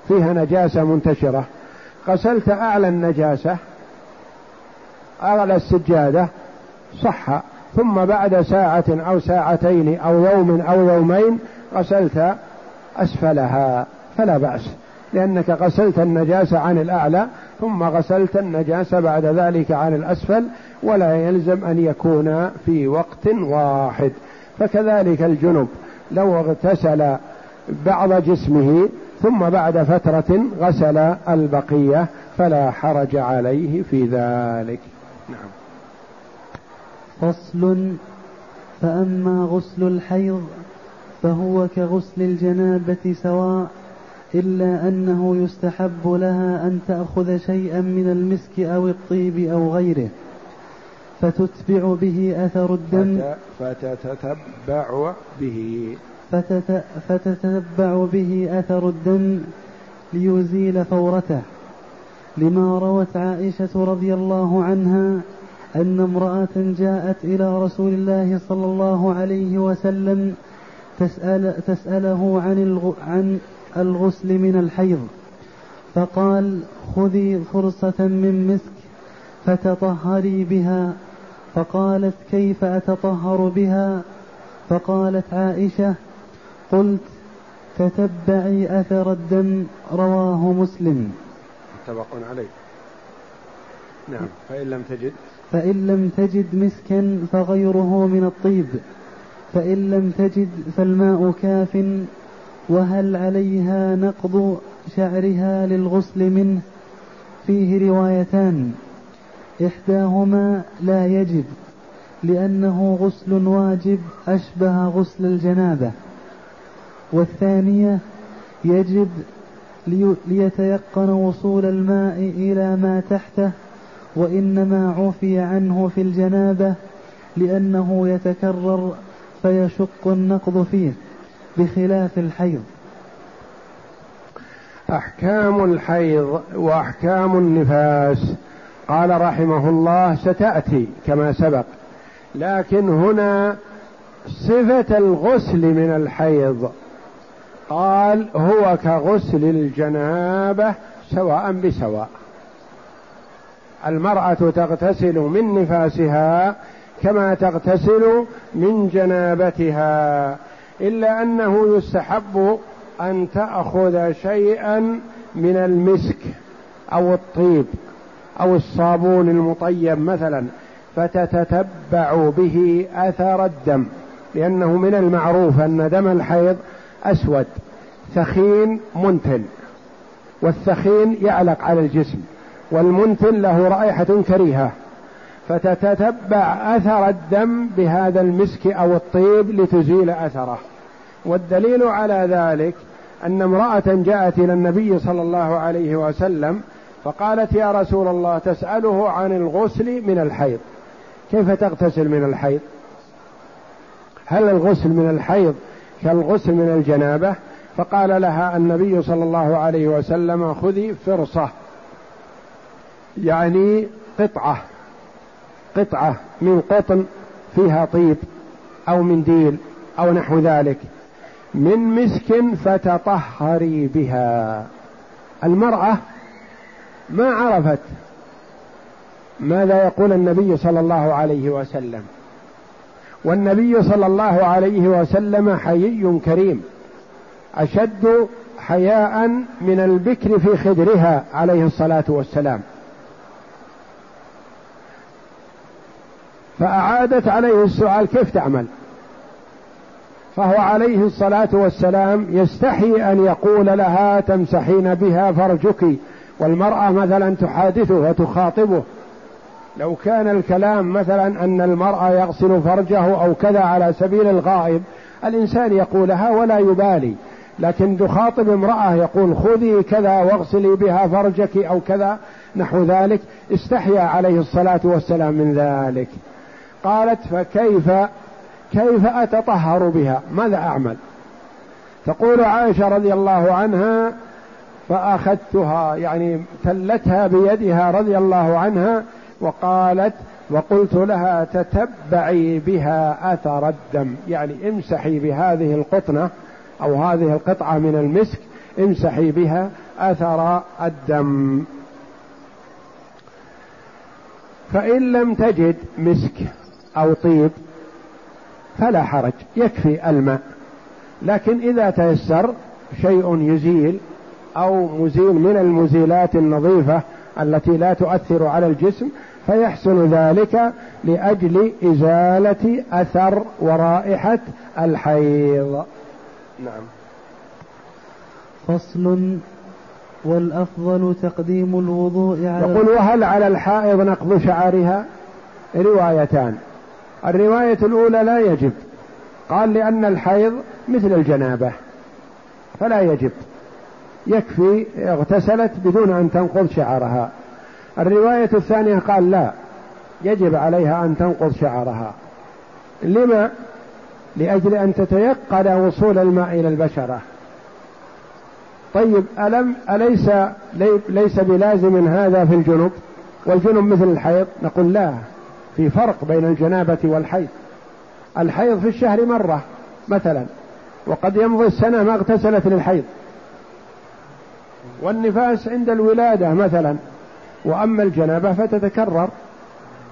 فيها نجاسة منتشرة غسلت أعلى النجاسة أعلى السجادة صح. ثم بعد ساعة أو ساعتين أو يوم أو يومين غسلت أسفلها فلا بأس. لأنك غسلت النجاسة عن الأعلى ثم غسلت النجاسة بعد ذلك عن الأسفل ولا يلزم أن يكون في وقت واحد. فكذلك الجنب لو اغتسل بعض جسمه ثم بعد فترة غسل البقية فلا حرج عليه في ذلك. نعم. فصل فأما غسل الحيض فهو كغسل الجنابة سواء إلا أنه يستحب لها أن تأخذ شيئا من المسك أو الطيب أو غيره فتتبع به أثر الدم. فتتتبع به. فتت فتتتبع به أثر الدم ليزيل فورته. لما روت عائشة رضي الله عنها أن امرأة جاءت إلى رسول الله صلى الله عليه وسلم تسأل تسأله عن عن الغسل من الحيض. فقال خذي فرصة من مسك فتطهري بها. فقالت كيف أتطهر بها؟ فقالت عائشة قلت تتبعي أثر الدم رواه مسلم. متفق عليه. نعم فإن لم تجد. فإن لم تجد مسكا فغيره من الطيب. فإن لم تجد فالماء كاف وهل عليها نقض شعرها للغسل منه؟ فيه روايتان. إحداهما لا يجب لأنه غسل واجب أشبه غسل الجنابة. والثانية يجب ليتيقن وصول الماء إلى ما تحته وإنما عفي عنه في الجنابة لأنه يتكرر فيشق النقض فيه بخلاف الحيض. أحكام الحيض وأحكام النفاس. قال رحمه الله ستأتي كما سبق لكن هنا صفة الغسل من الحيض. قال هو كغسل الجنابة سواء بسواء. المرأة تغتسل من نفاسها كما تغتسل من جنابتها إلا أنه يستحب أن تأخذ شيئا من المسك أو الطيب أو الصابون المطيب مثلا فتتتبع به اثر الدم لأنه من المعروف أن دم الحيض أسود ثخين منتن والثخين يعلق على الجسم والمنتن له رائحة كريهة. فتتتبع أثر الدم بهذا المسك أو الطيب لتزيل أثره. والدليل على ذلك أن امرأة جاءت إلى النبي صلى الله عليه وسلم فقالت يا رسول الله تسأله عن الغسل من الحيض. كيف تغتسل من الحيض؟ هل الغسل من الحيض كالغسل من الجنابة؟ فقال لها النبي صلى الله عليه وسلم خذي فرصة يعني قطعة. قطعة من قطن فيها طيب أو منديل أو نحو ذلك. من مسك فتطهري بها. المرأة ما عرفت ماذا يقول النبي صلى الله عليه وسلم. والنبي صلى الله عليه وسلم حيي كريم أشد حياء من البكر في خدرها عليه الصلاة والسلام. فأعادت عليه السؤال كيف تعمل؟ فهو عليه الصلاة والسلام يستحي أن يقول لها تمسحين بها فرجك والمرأة مثلا تحادثه وتخاطبه. لو كان الكلام مثلا أن المرأة يغسل فرجه أو كذا على سبيل الغائب الإنسان يقولها ولا يبالي. لكن تخاطب امرأة يقول خذي كذا واغسلي بها فرجك أو كذا نحو ذلك استحيا عليه الصلاة والسلام من ذلك. قالت فكيف كيف أتطهر بها؟ ماذا أعمل؟ تقول عائشة رضي الله عنها فأخذتها يعني تلتها بيدها رضي الله عنها وقالت وقلت لها تتبعي بها أثر الدم. يعني امسحي بهذه القطنة أو هذه القطعة من المسك امسحي بها أثر الدم. فإن لم تجد مسك أو طيب فلا حرج يكفي الماء. لكن إذا تيسر شيء يزيل أو مزيل من المزيلات النظيفة التي لا تؤثر على الجسم فيحسن ذلك لأجل إزالة أثر ورائحة الحيض. نعم. فصل والأفضل تقديم الوضوء على يقول وهل على الحائض نقض شعرها؟ روايتان. الرواية الأولى لا يجب. قال لأن الحيض مثل الجنابة. فلا يجب. يكفي اغتسلت بدون أن تنقض شعرها. الرواية الثانية قال لا يجب عليها أن تنقض شعرها. لما؟ لأجل أن تتيقن وصول الماء إلى البشرة. طيب ألم؟ أليس ليس بلازم هذا في الجنوب؟ والجنوب مثل الحيض؟ نقول لا. في فرق بين الجنابة والحيض. الحيض في الشهر مرة مثلا وقد يمضي السنة ما اغتسلت للحيض. والنفاس عند الولادة مثلا. وأما الجنابة فتتكرر.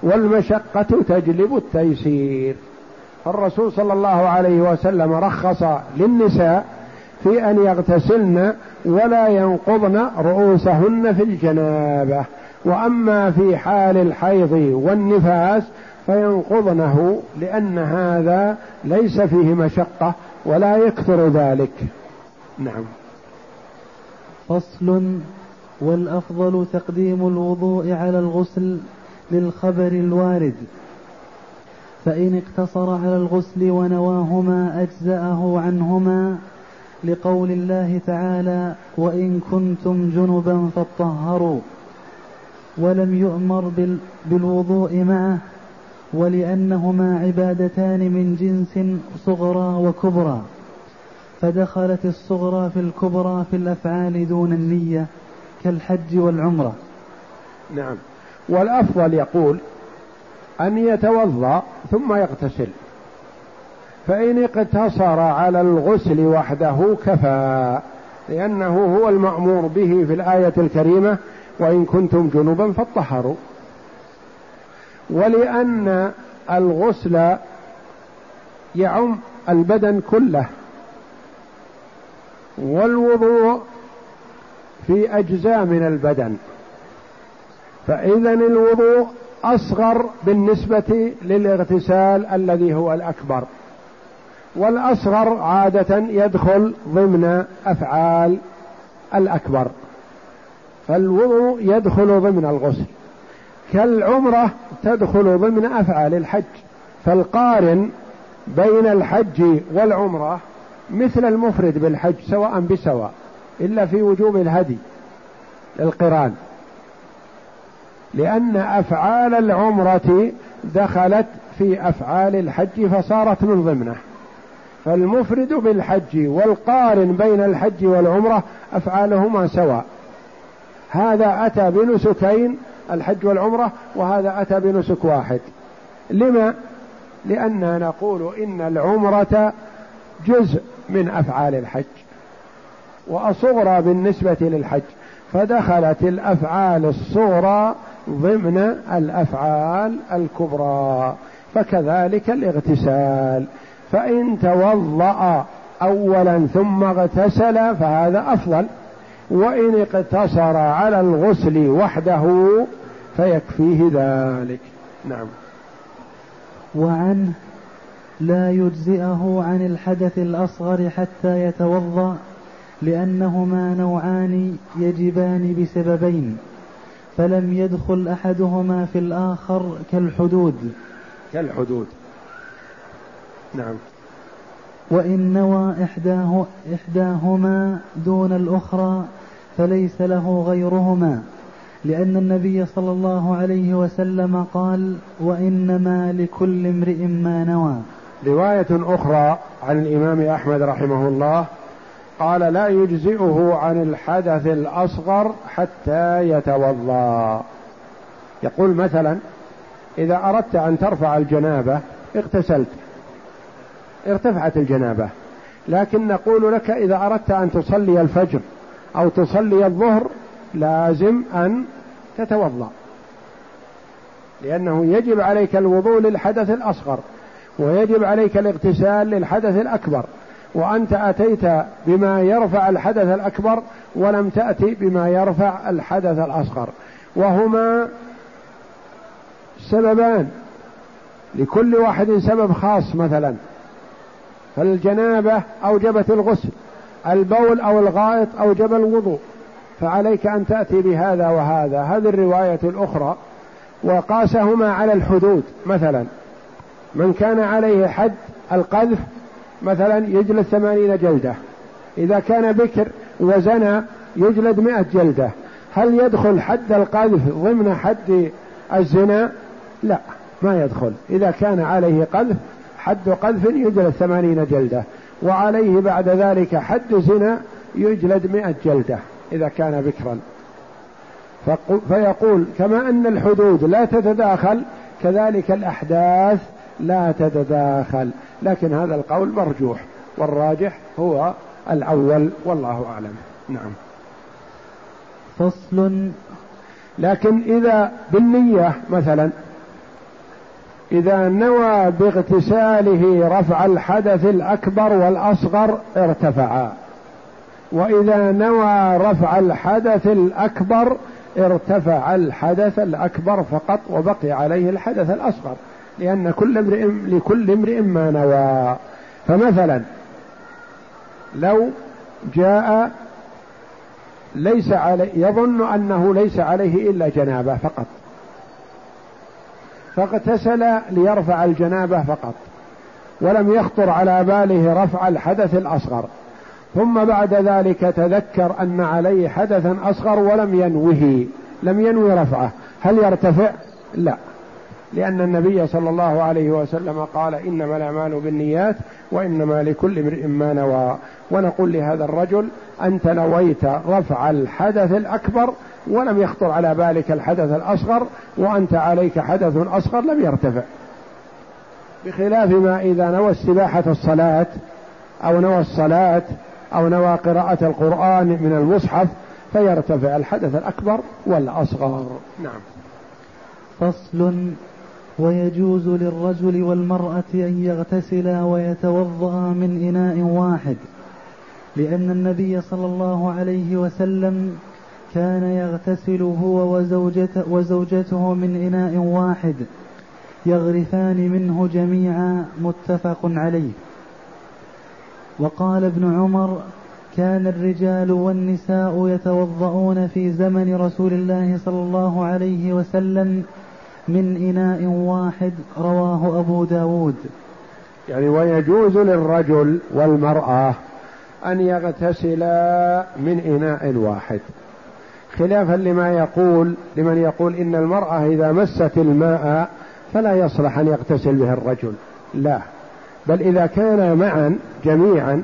والمشقة تجلب التيسير. الرسول صلى الله عليه وسلم رخص للنساء في أن يغتسلن ولا ينقضن رؤوسهن في الجنابة. وأما في حال الحيض والنفاس فينقضنه لأن هذا ليس فيه مشقة ولا يكثر ذلك. نعم. فصل والأفضل تقديم الوضوء على الغسل للخبر الوارد. فإن اقتصر على الغسل ونواهما أجزأه عنهما لقول الله تعالى وإن كنتم جنبا فاطهروا. ولم يؤمر بالوضوء معه ولأنهما عبادتان من جنس صغرى وكبرى فدخلت الصغرى في الكبرى في الأفعال دون النية كالحج والعمرة. نعم. والأفضل يقول أن يتوضأ ثم يغتسل فإن اقتصر على الغسل وحده كفى لأنه هو المأمور به في الآية الكريمة وإن كنتم جنوبا فاطهروا. ولأن الغسل يعم البدن كله. والوضوء في أجزاء من البدن. فاذا الوضوء أصغر بالنسبة للاغتسال الذي هو الأكبر. والأصغر عادة يدخل ضمن أفعال الأكبر. فالوضوء يدخل ضمن الغسل. كالعمرة تدخل ضمن أفعال الحج. فالقارن بين الحج والعمرة مثل المفرد بالحج سواء بسواء إلا في وجوب الهدي للقرآن. لأن أفعال العمرة دخلت في أفعال الحج فصارت من ضمنه. فالمفرد بالحج والقارن بين الحج والعمرة أفعالهما سواء. هذا أتى بنسكين الحج والعمرة وهذا أتى بنسك واحد. لما؟ لأننا نقول إن العمرة جزء من أفعال الحج وأصغرى بالنسبة للحج. فدخلت الأفعال الصغرى ضمن الأفعال الكبرى فكذلك الاغتسال. فإن توضأ اولا ثم اغتسل فهذا أفضل. وإن اقتصر على الغسل وحده فيكفيه ذلك. نعم. وعنه لا يجزئه عن الحدث الأصغر حتى يتوضأ لأنهما نوعان يجبان بسببين. فلم يدخل أحدهما في الآخر كالحدود. كالحدود. نعم. وإن نوى إحداه إحداهما دون الأخرى فليس له غيرهما لأن النبي صلى الله عليه وسلم قال وإنما لكل امرئ ما نوى. رواية أخرى عن الإمام أحمد رحمه الله قال لا يجزئه عن الحدث الأصغر حتى يتوضأ. يقول مثلا إذا أردت أن ترفع الجنابة اغتسلت. ارتفعت الجنابة. لكن نقول لك إذا أردت أن تصلي الفجر أو تصلي الظهر لازم أن تتوضأ. لأنه يجب عليك الوضوء للحدث الأصغر ويجب عليك الاغتسال للحدث الأكبر. وأنت أتيت بما يرفع الحدث الأكبر ولم تأتي بما يرفع الحدث الأصغر. وهما سببان. لكل واحد سبب خاص مثلا. فالجنابة أوجبت الغسل البول أو الغائط أوجب الوضوء فعليك أن تأتي بهذا وهذا. هذه الرواية الأخرى وقاسهما على الحدود. مثلا من كان عليه حد القذف مثلا يجلد ثمانين جلدة. إذا كان بكر وزنى يجلد مئة جلدة. هل يدخل حد القذف ضمن حد الزنا؟ لا ما يدخل. إذا كان عليه قذف حد قذف يجلد ثمانين جلدة وعليه بعد ذلك حد زنا يجلد مئة جلدة إذا كان بكرا. فيقول كما أن الحدود لا تتداخل كذلك الأحداث لا تتداخل. لكن هذا القول مرجوح والراجح هو الأول والله أعلم. نعم. فصل. لكن إذا بالنية مثلا إذا نوى باغتساله رفع الحدث الأكبر والأصغر ارتفعا وإذا نوى رفع الحدث الأكبر ارتفع الحدث الأكبر فقط وبقي عليه الحدث الأصغر لأن كل امرئ لكل امرئ ما نوى. فمثلا لو جاء ليس عليه يظن أنه ليس عليه إلا جنابة فقط. فاغتسل ليرفع الجنابة فقط ولم يخطر على باله رفع الحدث الأصغر. ثم بعد ذلك تذكر أن عليه حدثا أصغر ولم ينوه لم ينوي رفعه. هل يرتفع؟ لا. لأن النبي صلى الله عليه وسلم قال إنما الأعمال بالنيات وإنما لكل امرئ ما نوى. ونقول لهذا الرجل أنت نويت رفع الحدث الأكبر ولم يخطر على بالك الحدث الأصغر وأنت عليك حدث أصغر لم يرتفع. بخلاف ما إذا نوى استباحة الصلاة أو نوى الصلاة أو نوى قراءة القرآن من المصحف فيرتفع الحدث الأكبر والأصغر. نعم. فصل ويجوز للرجل والمرأة أن يغتسلا ويتوضأ من إناء واحد لأن النبي صلى الله عليه وسلم كان يغتسل هو وزوجته, وزوجته من إناء واحد يغرفان منه جميعا متفق عليه. وقال ابن عمر كان الرجال والنساء يتوضؤون في زمن رسول الله صلى الله عليه وسلم من إناء واحد رواه أبو داود. يعني ويجوز للرجل والمرأة أن يغتسلا من إناء واحد. خلافا لما يقول لمن يقول إن المرأة إذا مست الماء فلا يصلح أن يغتسل به الرجل. لا. بل إذا كان معا جميعا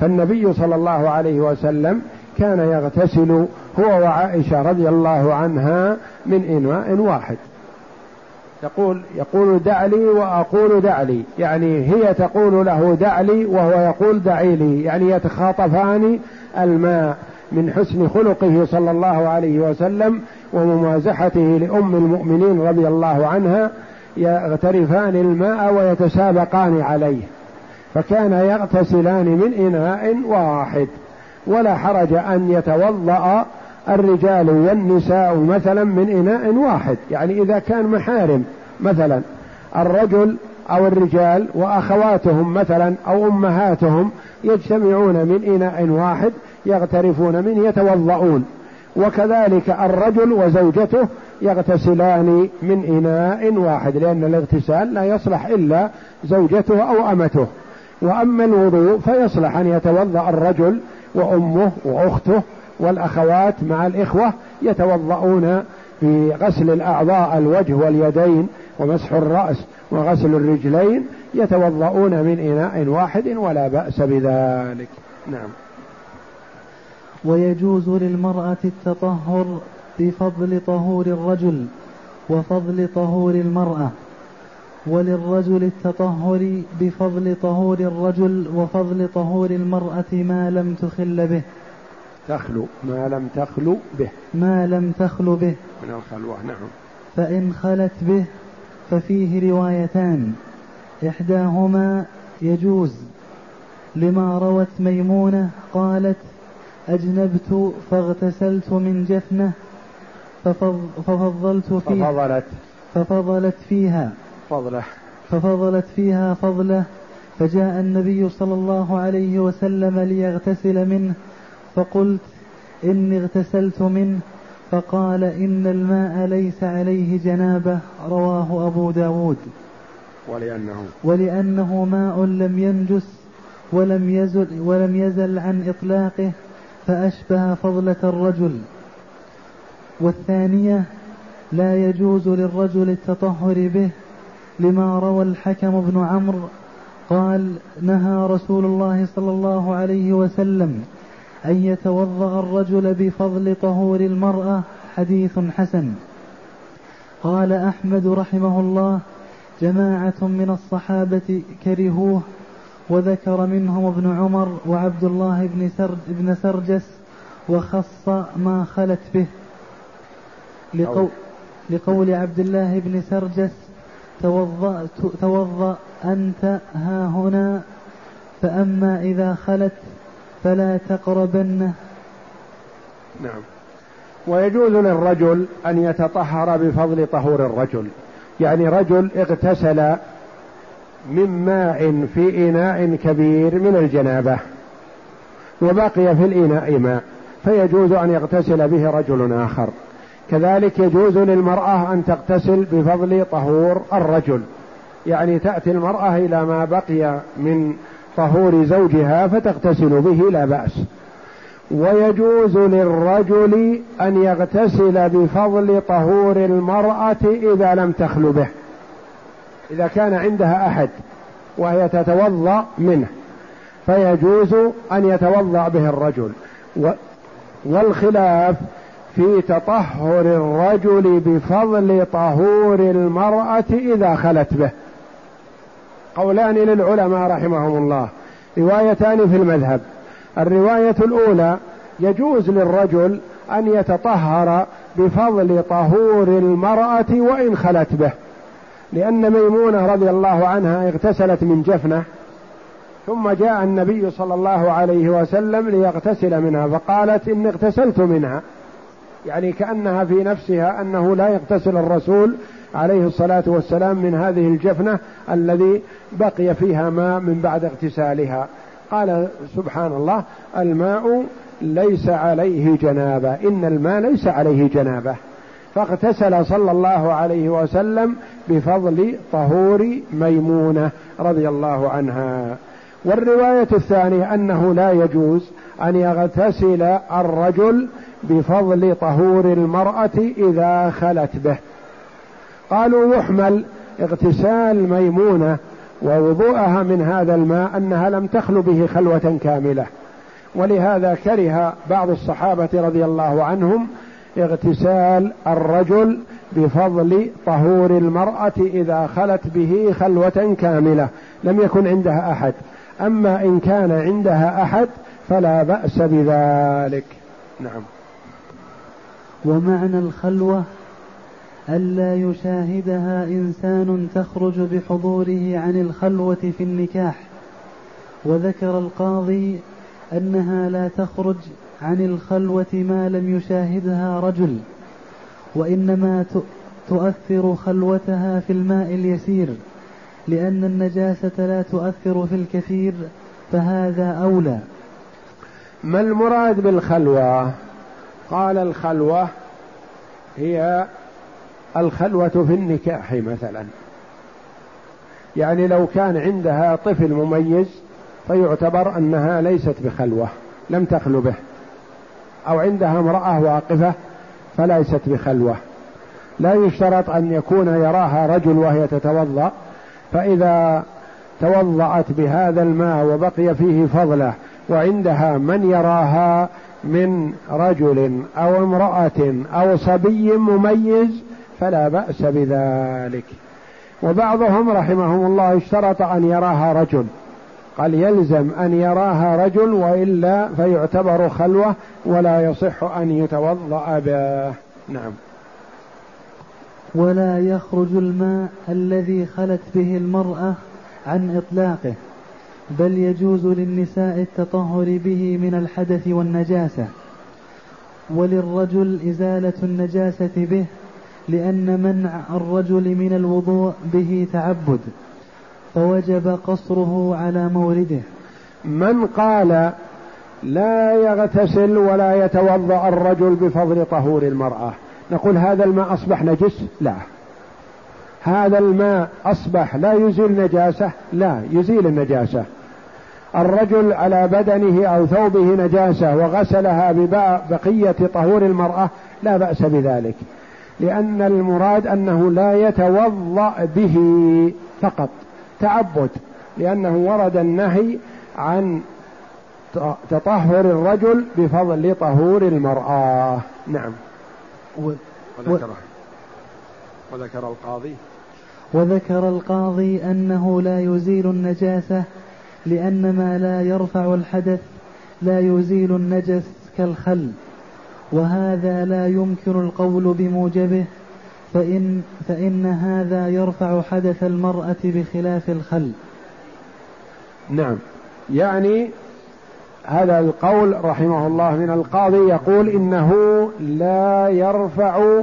فالنبي صلى الله عليه وسلم كان يغتسل هو وعائشة رضي الله عنها من إناء واحد. يقول يقول دع لي وأقول دع لي. يعني هي تقول له دع لي وهو يقول دعي لي. يعني يتخاطفان الماء من حسن خلقه صلى الله عليه وسلم وممازحته لأم المؤمنين رضي الله عنها. يغترفان الماء ويتسابقان عليه. فكان يغتسلان من إناء واحد. ولا حرج أن يتوضأ الرجال والنساء مثلا من إناء واحد. يعني إذا كان محارم مثلا الرجل أو الرجال وأخواتهم مثلا أو أمهاتهم يجتمعون من إناء واحد يغترفون منه يتوضؤون. وكذلك الرجل وزوجته يغتسلان من إناء واحد لأن الاغتسال لا يصلح إلا زوجته أو أمته. وأما الوضوء فيصلح أن يتوضأ الرجل وأمه وأخته والأخوات مع الإخوة يتوضؤون في غسل الأعضاء الوجه واليدين ومسح الرأس وغسل الرجلين يتوضؤون من إناء واحد ولا بأس بذلك. نعم. ويجوز للمرأة التطهر بفضل طهور الرجل وفضل طهور المرأة وللرجل التطهر بفضل طهور الرجل وفضل طهور المرأة ما لم تخل به. تخلو ما لم تخلو به. ما لم تخلو به. من الخلوة نعم. فإن خلت به ففيه روايتان. إحداهما يجوز لما روت ميمونة قالت أجنبت فاغتسلت من جفنة ففضلت فيها. ففضلت. ففضلت فيها. فضلة. ففضلت فيها فضلة. فجاء النبي صلى الله عليه وسلم ليغتسل منه. فقلت إني اغتسلت منه فقال إن الماء ليس عليه جنابة رواه أبو داود. ولأنه ولأنه ماء لم ينجس ولم يزل, ولم يزل عن إطلاقه فأشبه فضلة الرجل. والثانية لا يجوز للرجل التطهر به لما روى الحكم بن عمرو قال نهى رسول الله صلى الله عليه وسلم أن يتوضأ الرجل بفضل طهور المرأة حديث حسن. قال أحمد رحمه الله جماعة من الصحابة كرهوه وذكر منهم ابن عمر وعبد الله بن سرج بن سرجس وخص ما خلت به. لقول, لقول عبد الله بن سرجس توضأ, توضأ أنت ها هنا فأما إذا خلت فلا تقربنه نعم. ويجوز للرجل أن يتطهر بفضل طهور الرجل. يعني رجل اغتسل من ماء في إناء كبير من الجنابة وبقي في الإناء ماء فيجوز أن يغتسل به رجل آخر. كذلك يجوز للمرأة أن تغتسل بفضل طهور الرجل. يعني تأتي المرأة إلى ما بقي من طهور زوجها فتغتسل به لا بأس. ويجوز للرجل أن يغتسل بفضل طهور المرأة إذا لم تخل به إذا كان عندها أحد وهي تتوضأ منه فيجوز أن يتوضأ به الرجل. والخلاف في تطهر الرجل بفضل طهور المرأة إذا خلت به. قولان للعلماء رحمهم الله. روايتان في المذهب. الرواية الأولى يجوز للرجل أن يتطهر بفضل طهور المرأة وإن خلت به. لأن ميمونة رضي الله عنها اغتسلت من جفنة ثم جاء النبي صلى الله عليه وسلم ليغتسل منها فقالت إني اغتسلت منها. يعني كأنها في نفسها أنه لا يغتسل الرسول عليه الصلاة والسلام من هذه الجفنة الذي بقي فيها ماء من بعد اغتسالها. قال سبحان الله الماء ليس عليه جنابة. إن الماء ليس عليه جنابة. فاغتسل صلى الله عليه وسلم بفضل طهور ميمونة رضي الله عنها. والرواية الثانية أنه لا يجوز أن يغتسل الرجل بفضل طهور المرأة إذا خلت به. قالوا يحمل اغتسال ميمونة ووضوءها من هذا الماء أنها لم تخل به خلوة كاملة. ولهذا كره بعض الصحابة رضي الله عنهم اغتسال الرجل بفضل طهور المرأة إذا خلت به خلوة كاملة لم يكن عندها أحد. أما إن كان عندها أحد فلا بأس بذلك. نعم. ومعنى الخلوة؟ ألا يشاهدها إنسان تخرج بحضوره عن الخلوة في النكاح. وذكر القاضي أنها لا تخرج عن الخلوة ما لم يشاهدها رجل وإنما تؤثر خلوتها في الماء اليسير لأن النجاسة لا تؤثر في الكثير فهذا أولى. ما المراد بالخلوة؟ قال الخلوة هي الخلوة في النكاح مثلا. يعني لو كان عندها طفل مميز فيعتبر أنها ليست بخلوة لم تخلو به. أو عندها امرأة واقفة فليست بخلوة. لا يشترط أن يكون يراها رجل وهي تتوضأ فإذا توضأت بهذا الماء وبقي فيه فضلة وعندها من يراها من رجل أو امرأة أو صبي مميز فلا بأس بذلك. وبعضهم رحمهم الله اشترط أن يراها رجل. قال يلزم أن يراها رجل وإلا فيعتبر خلوة ولا يصح أن يتوضأ به. نعم. ولا يخرج الماء الذي خلت به المرأة عن إطلاقه بل يجوز للنساء التطهر به من الحدث والنجاسة. وللرجل إزالة النجاسة به لأن منع الرجل من الوضوء به تعبد فوجب قصره على مورده من قال لا يغتسل ولا يتوضأ الرجل بفضل طهور المرأة نقول هذا الماء أصبح نجس؟ لا. هذا الماء أصبح لا يزيل نجاسة؟ لا يزيل النجاسة. الرجل على بدنه أو ثوبه نجاسة وغسلها ببقيه طهور المرأة لا بأس بذلك. لأن المراد أنه لا يتوضأ به فقط. تعبد. لأنه ورد النهي عن تطهر الرجل بفضل طهور المرأة. نعم. وذكر. وذكر القاضي. وذكر القاضي أنه لا يزيل النجاسة لأن ما لا يرفع الحدث لا يزيل النجس كالخل. وهذا لا يمكن القول بموجبه فإن, فإن هذا يرفع حدث المرأة بخلاف الخل. نعم. يعني هذا القول رحمه الله من القاضي يقول إنه لا يرفع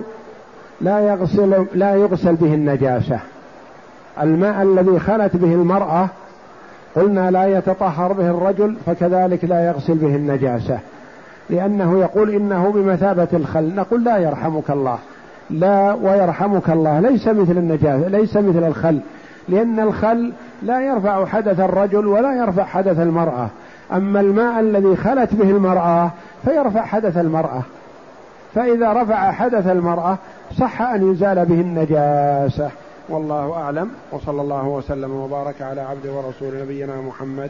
لا يغسل لا يغسل به النجاسة. الماء الذي خلت به المرأة قلنا لا يتطهر به الرجل فكذلك لا يغسل به النجاسة. لأنه يقول إنه بمثابة الخل نقول لا يرحمك الله لا ويرحمك الله ليس مثل النجاسه ليس مثل الخل لأن الخل لا يرفع حدث الرجل ولا يرفع حدث المرأة أما الماء الذي خلت به المرأة فيرفع حدث المرأة فإذا رفع حدث المرأة صح أن يزال به النجاسة. والله أعلم وصلى الله وسلم وبارك على عبد ورسول نبينا محمد